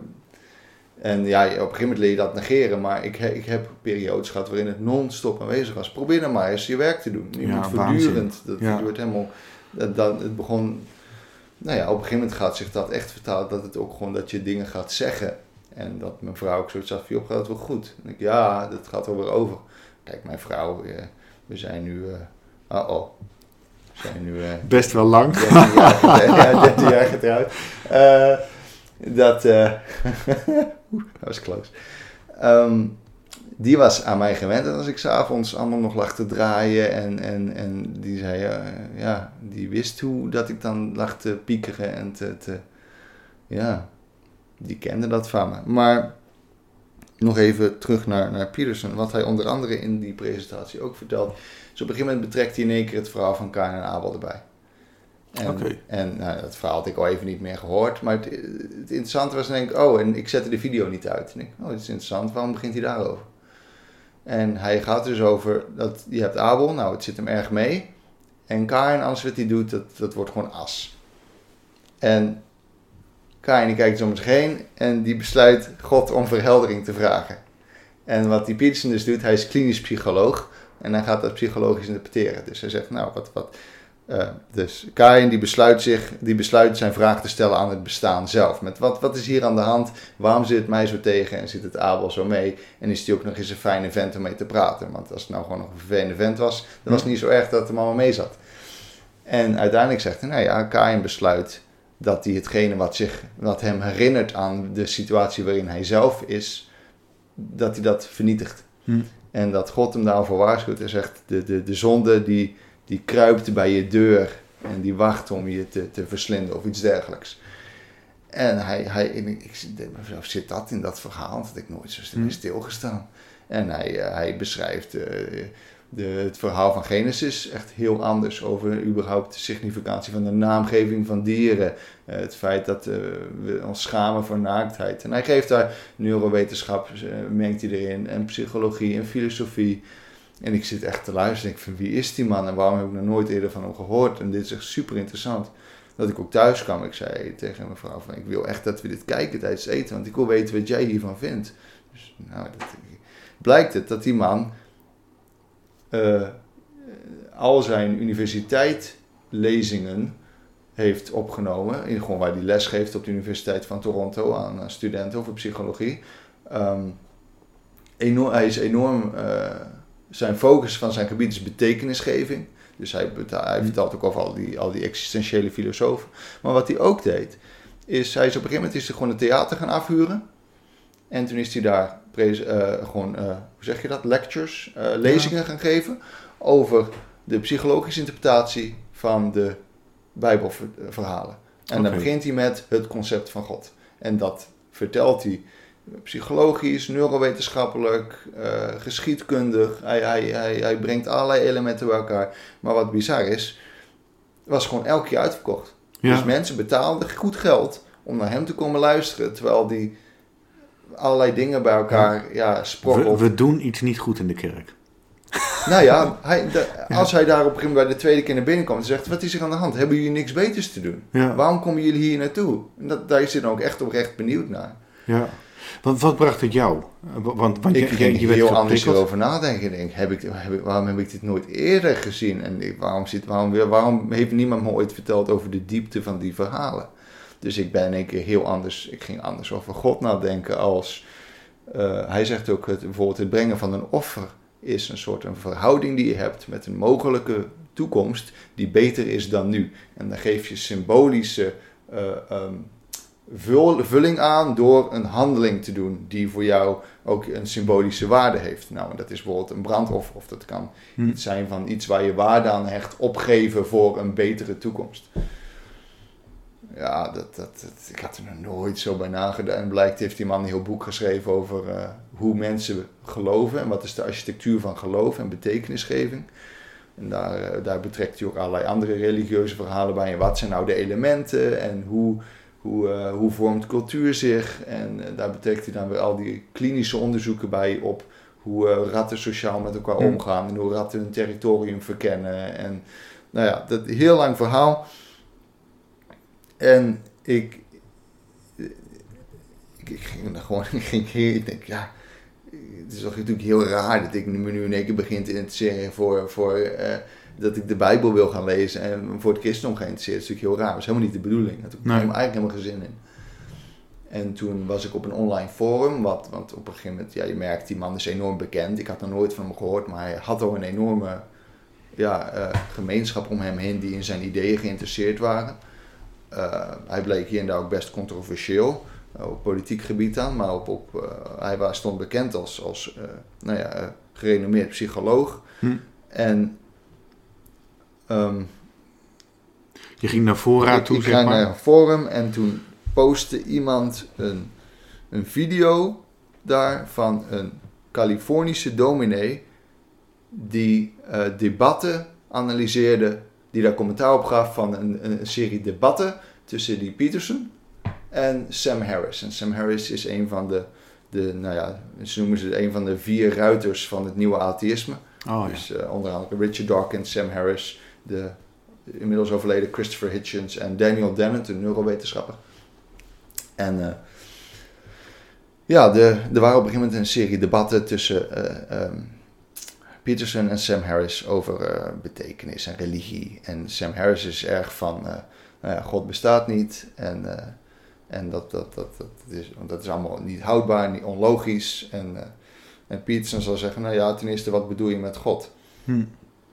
en ja, op een gegeven moment leer je dat negeren, maar ik, he- ik heb periodes gehad waarin het non-stop aanwezig was. Probeer dan maar eens je werk te doen. Je Ja, moet voortdurend, dat, Ja. wordt helemaal, dat, dat, het begon, nou ja, op een gegeven moment gaat zich dat echt vertalen dat het ook gewoon dat je dingen gaat zeggen. En dat mijn vrouw ook zoiets had van, joh, gaat het wel goed? En ik, ja, dat gaat er weer over. Kijk, mijn vrouw, eh, we zijn nu, eh oh, we zijn nu... eh, best wel lang. 13 jaar getrouwd. ja, 13 jaar getrouwd. Eh, dat, eh Oeh, dat was close. Ehm, die was aan mij gewend. En als ik s'avonds allemaal nog lag te draaien en, en, en die zei, ja, die wist hoe dat ik dan lag te piekeren en te, te ja, die kende dat van me. Maar nog even terug naar, naar Peterson. Wat hij onder andere in die presentatie ook vertelt. Dus op een gegeven moment betrekt hij in één keer het verhaal van Kain en Abel erbij. En, Oké. en nou, dat verhaal had ik al even niet meer gehoord. Maar het, het interessante was denk ik, oh, en ik zette de video niet uit. En ik, oh, dit is interessant, waarom begint hij daarover? En hij gaat dus over, dat je hebt Abel, nou, het zit hem erg mee. En Kain, alles wat hij doet, dat, dat wordt gewoon as. En Kain die kijkt om zich heen en die besluit God om verheldering te vragen. En wat die Peterson dus doet, hij is klinisch psycholoog. En hij gaat dat psychologisch interpreteren. Dus hij zegt, nou, wat, wat, uh, dus Kain die besluit, zich, die besluit zijn vraag te stellen aan het bestaan zelf. Met wat, wat is hier aan de hand? Waarom zit het mij zo tegen en zit het Abel zo mee? En is hij ook nog eens een fijne vent om mee te praten? Want als het nou gewoon nog een vervelende vent was, dan was het niet zo erg dat de mama mee zat. En uiteindelijk zegt hij, nou ja, Kain besluit dat hij hetgene wat, zich, wat hem herinnert aan de situatie waarin hij zelf is, dat hij dat vernietigt. Hm. En dat God hem daarvoor waarschuwt en zegt, de, de, de zonde die die kruipt bij je deur en die wacht om je te, te verslinden of iets dergelijks. En hij, hij ik, ik zit dat in dat verhaal? Dat had ik nooit zo hmm. stilgestaan. En hij, uh, hij beschrijft uh, de, het verhaal van Genesis echt heel anders over überhaupt de significatie van de naamgeving van dieren. Uh, het feit dat we ons schamen voor naaktheid. En hij geeft daar neurowetenschap, mengt hij erin, en psychologie en filosofie. En ik zit echt te luisteren. Ik van wie is die man en waarom heb ik nog nooit eerder van hem gehoord? En dit is echt super interessant. Dat ik ook thuis kwam, ik zei tegen mijn vrouw van ik wil echt dat we dit kijken tijdens eten, want ik wil weten wat jij hiervan vindt. Dus nou, dat, blijkt het dat die man uh, al zijn universiteitlezingen heeft opgenomen, in, gewoon waar hij les geeft op de Universiteit van Toronto aan studenten over psychologie. Um, enorm, hij is enorm uh, zijn focus van zijn gebied is betekenisgeving. Dus hij, hij mm. vertelt ook over al die, al die existentiële filosofen. Maar wat hij ook deed, is hij is op een gegeven moment is hij gewoon een theater gaan afhuren. En toen is hij daar gewoon, uh, hoe zeg je dat, lectures, uh, lezingen gaan geven over de psychologische interpretatie van de Bijbelverhalen. En okay. dan begint hij met het concept van God. En dat vertelt hij psychologisch, neurowetenschappelijk, uh, geschiedkundig. Hij, hij, hij, hij brengt allerlei elementen bij elkaar. Maar wat bizar is, was gewoon elke keer uitverkocht. Dus mensen betaalden goed geld om naar hem te komen luisteren. Terwijl die allerlei dingen bij elkaar ja. we, we, doen iets niet goed in de kerk. Nou ja, hij, als hij daar op een gegeven moment bij de tweede keer naar binnen komt en zegt: Wat is er aan de hand? Hebben jullie niks beters te doen? Waarom komen jullie hier naartoe? En dat, daar is hij dan ook echt oprecht benieuwd naar. Ja. Want wat bracht het jou? Want, want ik je, je, heel anders erover nadenken. Denk, heb ik, heb ik, waarom heb ik dit nooit eerder gezien? En ik, waarom, zit, waarom, waarom heeft niemand me ooit verteld over de diepte van die verhalen? Dus ik ben in één keer heel anders. Ik ging anders over God nadenken als. Uh, hij zegt ook het, bijvoorbeeld het brengen van een offer is een soort een verhouding die je hebt met een mogelijke toekomst die beter is dan nu. En dan geef je symbolische uh, um, vulling aan door een handeling te doen die voor jou ook een symbolische waarde heeft. Nou, dat is bijvoorbeeld een brandoffer of dat kan hm. iets zijn van iets waar je waarde aan hecht, opgeven voor een betere toekomst. Ja, dat, dat, ik had er nog nooit zo bij nagedacht. En blijkt heeft die man een heel boek geschreven over uh, hoe mensen geloven en wat is de architectuur van geloof en betekenisgeving. En daar, uh, daar betrekt hij ook allerlei andere religieuze verhalen bij. En wat zijn nou de elementen en hoe hoe, uh, hoe vormt cultuur zich? En daar betrekt hij dan weer al die klinische onderzoeken bij op hoe ratten sociaal met elkaar omgaan en hoe ratten hun territorium verkennen. En nou ja, dat heel lang verhaal. En ik, ik, ik ging er gewoon, ik ging hier, ik denk ja, het is toch natuurlijk heel raar dat ik me nu in één keer begin te interesseren voor, voor dat ik de Bijbel wil gaan lezen en voor het christendom geïnteresseerd. Dat is natuurlijk heel raar. Dat is helemaal niet de bedoeling. Daar heb ik nee. eigenlijk helemaal geen zin in. En toen was ik op een online forum, wat, want op een gegeven moment, ja, je merkt, die man is enorm bekend. Ik had nog nooit van hem gehoord, maar hij had al een enorme ja, uh, gemeenschap om hem heen die in zijn ideeën geïnteresseerd waren. Uh, hij bleek hier en daar ook best controversieel, uh, op politiek gebied dan, maar op, op, hij was, stond bekend als, als nou ja, gerenommeerd psycholoog. Hm. En Um, je ging naar fora toe, ik zeg maar? Ik ging naar een forum en toen postte iemand een, een video daar van een Californische dominee die debatten analyseerde, die daar commentaar op gaf van een, een serie debatten tussen die Peterson en Sam Harris. En Sam Harris is een van de, de nou ja, ze noemen ze een van de vier ruiters van het nieuwe atheïsme. Oh, dus uh, onder andere Richard Dawkins, Sam Harris, de inmiddels overleden Christopher Hitchens en Daniel Dennett, een neurowetenschapper. En eh, ja, de, er waren op een gegeven moment een serie debatten tussen eh, ehm, Peterson en Sam Harris over eh, betekenis en religie. En Sam Harris is erg van, eh, nou ja, God bestaat niet en, eh, en dat, dat, dat, dat, is, dat is allemaal niet houdbaar, niet onlogisch. En, en Peterson zal zeggen, nou ja, ten eerste, wat bedoel je met God? Hm.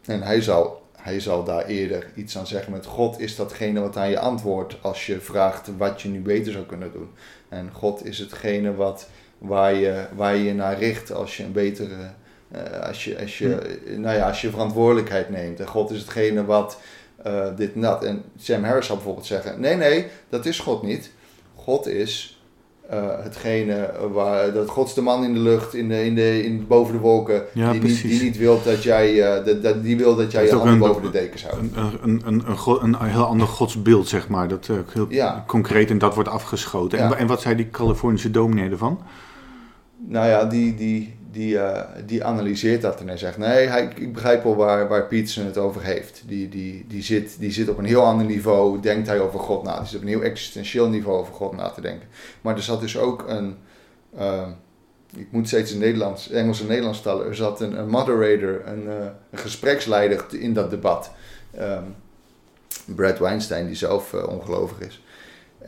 En hij zal, hij zal daar eerder iets aan zeggen met God is datgene wat aan je antwoordt als je vraagt wat je nu beter zou kunnen doen. En God is hetgene wat, waar, je, waar je naar richt als je een betere, eh, als, je, als, je, nou ja, als je verantwoordelijkheid neemt. En God is hetgene wat eh, dit en dat. En Sam Harris zal bijvoorbeeld zeggen, nee nee, dat is God niet. God is eh, hetgene waar, dat God is de man in de lucht, in de, in de, in, boven de wolken, Ja, die, niet, die niet wil dat jij, dat, dat, die wil dat jij Dat je handen boven de dekens houdt. Een, een, een, een, een heel ander godsbeeld, zeg maar. Dat heel Ja. concreet en dat wordt afgeschoten. En, Ja. en wat zei die Californische dominee ervan? Nou ja, die, die, die, eh, die analyseert dat en hij zegt, nee, hij, ik begrijp wel waar, waar Peterson het over heeft. Die, die, die, zit, die zit op een heel ander niveau, denkt hij over God na. Die zit op een heel existentieel niveau over God na te denken. Maar er zat dus ook een, eh, ik moet steeds in Nederlands, Engels en Nederlands tellen, er zat een, moderator, een, eh, een gespreksleider in dat debat. Ehm, Brad Weinstein, die zelf ongelovig is.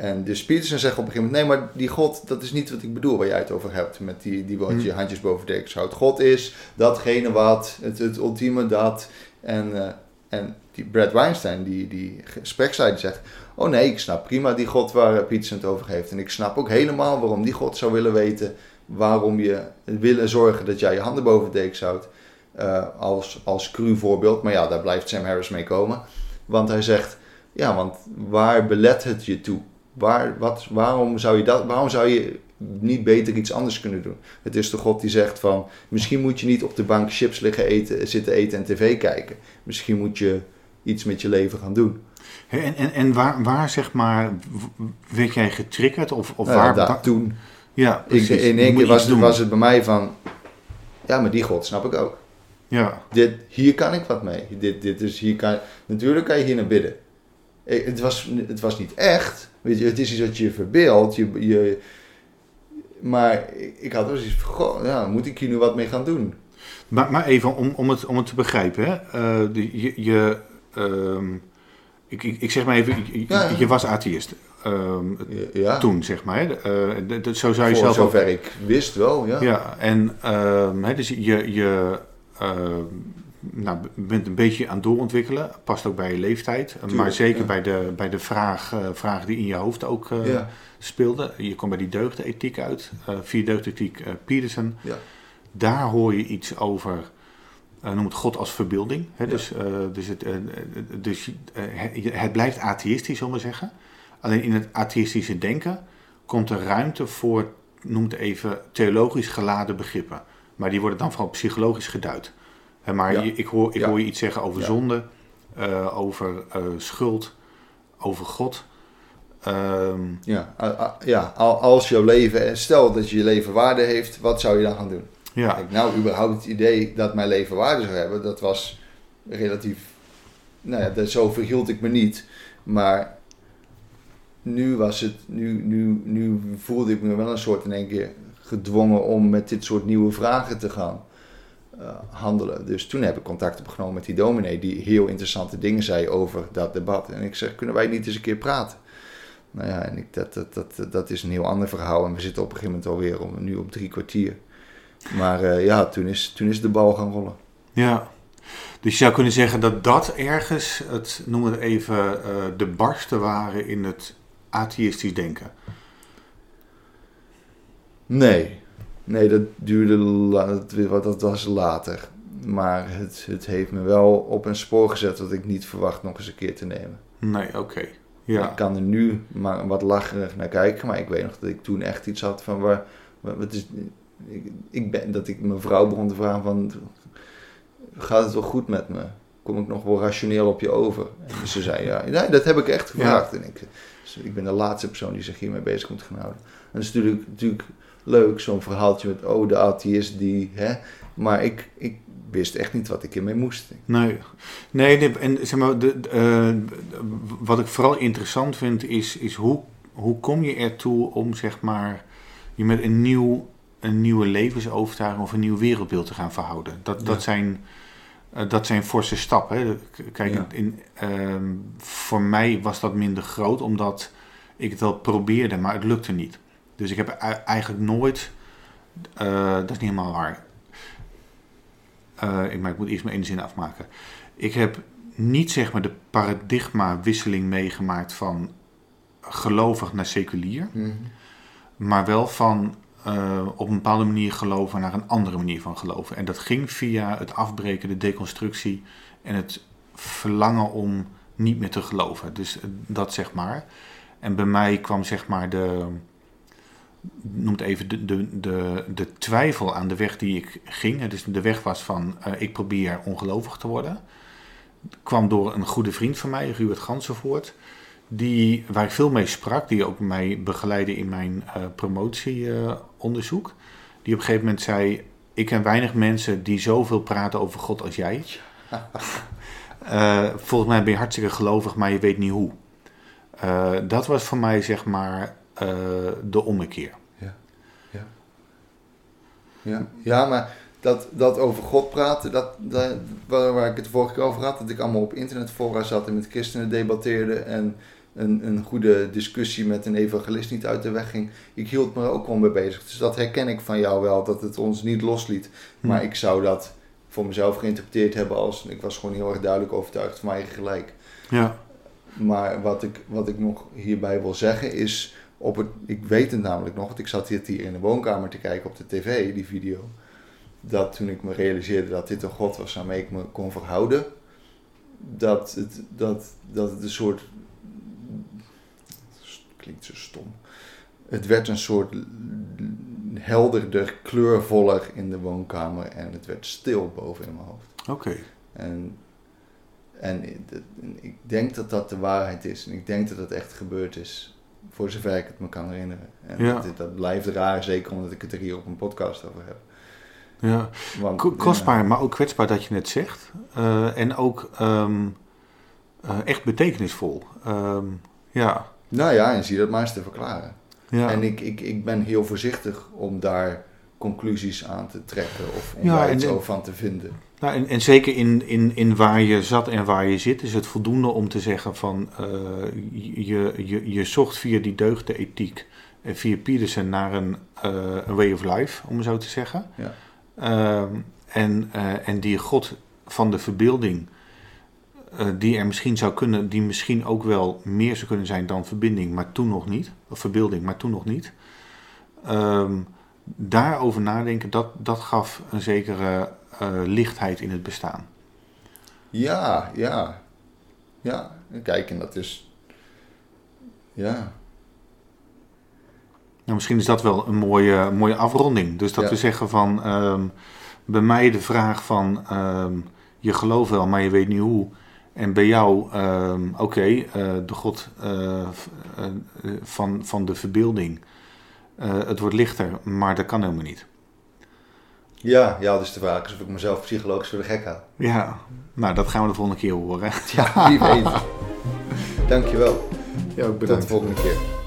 En dus Peterson zegt op een gegeven moment: Nee, maar die God, dat is niet wat ik bedoel waar jij het over hebt. Met die, die wat je handjes boven de dekens houdt. God is datgene wat, het, het ultieme dat. En, eh, en die Brad Weinstein, die, die gespreksleider, zegt: Oh nee, ik snap prima die God waar Peterson het over heeft. En ik snap ook helemaal waarom die God zou willen weten. Waarom je willen zorgen dat jij je handen boven de dekens houdt. eh, als, als cru voorbeeld. Maar ja, daar blijft Sam Harris mee komen. Want hij zegt: Ja, want waar belet het je toe? Waar, wat, waarom, zou je dat, waarom zou je niet beter iets anders kunnen doen? Het is de God die zegt van, misschien moet je niet op de bank chips liggen eten, zitten eten en tv kijken. Misschien moet je iets met je leven gaan doen. En, en, en waar, waar, zeg maar, werd jij getriggerd? Of, of Nou ja, waar... toen, ja, ik, in één keer was, was het bij mij van, ja, maar die God snap ik ook. Ja, Dit, hier kan ik wat mee. Dit, dit is, hier kan, natuurlijk kan je hier naar bidden. Ik- Het was, het was niet echt. Weet je, het is iets wat je verbeeldt. Je, je, maar ik, had wel zoiets van, goh, ja, moet ik hier nu wat mee gaan doen? maar, maar even om, om, het, om het te begrijpen. Hè? Eh, de- je, je, ehm, ik, ik, ik zeg maar even, je, Ja, ja. je was atheïst. Ehm, Ja, toen, zeg maar. Eh, de- zo zou je voor zelf ook zover ik wist wel, ja. Ja, en ehm, hè, dus je, je ehm, nou, bent een beetje aan het doorontwikkelen. Past ook bij je leeftijd. maar Tuurlijk, zeker ja. bij de, bij de vraag, eh, vraag die in je hoofd ook eh, Ja, speelde. Je komt bij die deugdenethiek uit. eh via deugdenethiek eh Peterson. ja. Daar hoor je iets over, eh, noem het God als verbeelding. Hè? Dus, eh, dus, het, eh, eh, dus eh, het, het blijft atheïstisch, zullen we zeggen. Alleen in het atheïstische denken komt er ruimte voor, noem het even, theologisch geladen begrippen. Maar die worden dan vooral psychologisch geduid. Maar Ja. je- ik, hoor, ik Ja. hoor je iets zeggen over Ja. zonde, eh, over eh, schuld, over God. Ehm, Ja, ja, al- als jouw leven, stel dat je leven waarde heeft, wat zou je dan gaan doen? ja, Kijk, nou, überhaupt het idee dat mijn leven waarde zou hebben, dat was relatief, nou ja, dat, zo verhield ik me niet. Maar nu was het, nu, nu, nu voelde ik me wel een soort in één keer gedwongen om met dit soort nieuwe vragen te gaan handelen. Dus toen heb ik contact opgenomen met die dominee die heel interessante dingen zei over dat debat. En ik zeg, kunnen wij niet eens een keer praten? Nou ja, en ik, dat, dat, dat, dat is een heel ander verhaal. En we zitten op een gegeven moment alweer om, nu op drie kwartier. Maar eh, ja, toen is, toen is de bal gaan rollen. ja. Dus je zou kunnen zeggen dat dat ergens, het, noem het even, eh, de barsten waren in het atheïstisch denken. Nee, nee, dat duurde, dat, dat was later. Maar het, het heeft me wel op een spoor gezet dat ik niet verwacht nog eens een keer te nemen. Nee, oké. Ja. Ik kan er nu maar wat lacherig naar kijken, maar ik weet nog dat ik toen echt iets had van waar, wat wat is, ik, ik ben, dat ik mijn vrouw begon te vragen van, gaat het wel goed met me? Kom ik nog wel rationeel op je over? En ze zei ja, nee, dat heb ik echt gevraagd. En ik, dus ik ben de laatste persoon die zich hiermee bezig moet gaan houden. En dat is natuurlijk, natuurlijk leuk, zo'n verhaaltje met, oh, de atheïst die, hè. Maar ik, ik wist echt niet wat ik ermee moest. Nee, nee, nee, en zeg maar, de, de, eh, wat ik vooral interessant vind is, is hoe hoe kom je ertoe om zeg maar je met een, nieuw, een nieuwe levensovertuiging of een nieuw wereldbeeld te gaan verhouden? Dat, dat, zijn, eh, dat zijn forse stappen. Hè. Kijk, Ja. in, ehm, voor mij was dat minder groot omdat ik het wel probeerde, maar het lukte niet. Dus ik heb eigenlijk nooit, eh, dat is niet helemaal waar. Eh, ik, maar ik moet eerst mijn ene zin afmaken. Ik heb niet zeg maar de paradigma-wisseling meegemaakt van gelovig naar seculier, Mhm. maar wel van eh, op een bepaalde manier geloven naar een andere manier van geloven. En dat ging via het afbreken, de deconstructie en het verlangen om niet meer te geloven. Dus dat zeg maar. En bij mij kwam zeg maar de, noem het even, de, de, de, de twijfel aan de weg die ik ging. Dus de weg was van, eh, ik probeer ongelovig te worden. Kwam door een goede vriend van mij, Ruud Gansenvoort. Die, waar ik veel mee sprak, die ook mij begeleidde in mijn eh, promotieonderzoek. die op een gegeven moment zei, ik ken weinig mensen die zoveel praten over God als jij. Eh, volgens mij ben je hartstikke gelovig, maar je weet niet hoe. Dat was voor mij zeg maar de ommekeer. Ja, ja maar dat, dat over God praten, dat, dat, waar, ik het vorige keer over had, dat ik allemaal op internetfora zat en met christenen debatteerde en een, een goede discussie met een evangelist niet uit de weg ging. Ik hield me er ook wel mee bezig. Dus dat herken ik van jou wel, dat het ons niet losliet. Maar Hm. ik zou dat voor mezelf geïnterpreteerd hebben als, ik was gewoon heel erg duidelijk overtuigd van mijn eigen gelijk. Ja, Maar wat ik, wat ik nog hierbij wil zeggen is, op het, ik weet het namelijk nog, want ik zat hier, hier in de woonkamer te kijken op de tv, die video. Dat toen ik me realiseerde dat dit een God was waarmee ik me kon verhouden, dat het, dat, dat het een soort, klinkt zo stom, het werd een soort helderder, kleurvoller in de woonkamer en het werd stil boven in mijn hoofd. oké. En, en ik denk dat dat de waarheid is. En ik denk dat het echt gebeurd is. Voor zover ik het me kan herinneren. En Ja. dat, dat blijft raar, zeker omdat ik het er hier op een podcast over heb. Ja. Want, Kostbaar, maar ook kwetsbaar dat je het zegt. Eh, en ook ehm, eh, echt betekenisvol. Ehm, ja. Nou ja, en zie dat maar eens te verklaren. ja. En ik, ik, ik ben heel voorzichtig om daar conclusies aan te trekken. Of om Ja, daar iets en- over van te vinden. Nou, en, en zeker in, in, in waar je zat en waar je zit, is het voldoende om te zeggen van eh, je, je, je zocht via die deugde ethiek en via Peterson naar een, eh, een way of life, om zo te zeggen. Ja. Ehm, en, eh, en die God van de verbeelding, die er misschien zou kunnen, die misschien ook wel meer zou kunnen zijn dan verbinding, maar toen nog niet. Of verbeelding, maar toen nog niet. Ehm, daarover nadenken, dat, dat gaf een zekere eh, lichtheid in het bestaan. Ja, ja. Ja, kijk, en dat is... Ja, Nou, misschien is dat wel een mooie, mooie afronding. Dus dat Ja. we zeggen van ehm, bij mij de vraag van ehm, je gelooft wel, maar je weet niet hoe. En bij jou, ehm, oké, eh, de God eh, van, van de verbeelding. Eh, het wordt lichter, maar dat kan helemaal niet. ja, ja, dus de vraag is of ik mezelf psychologisch voor de gek haal. Ja, nou dat gaan we de volgende keer horen. Ja, wie weet. Dankjewel. Ja, ook Tot de volgende keer.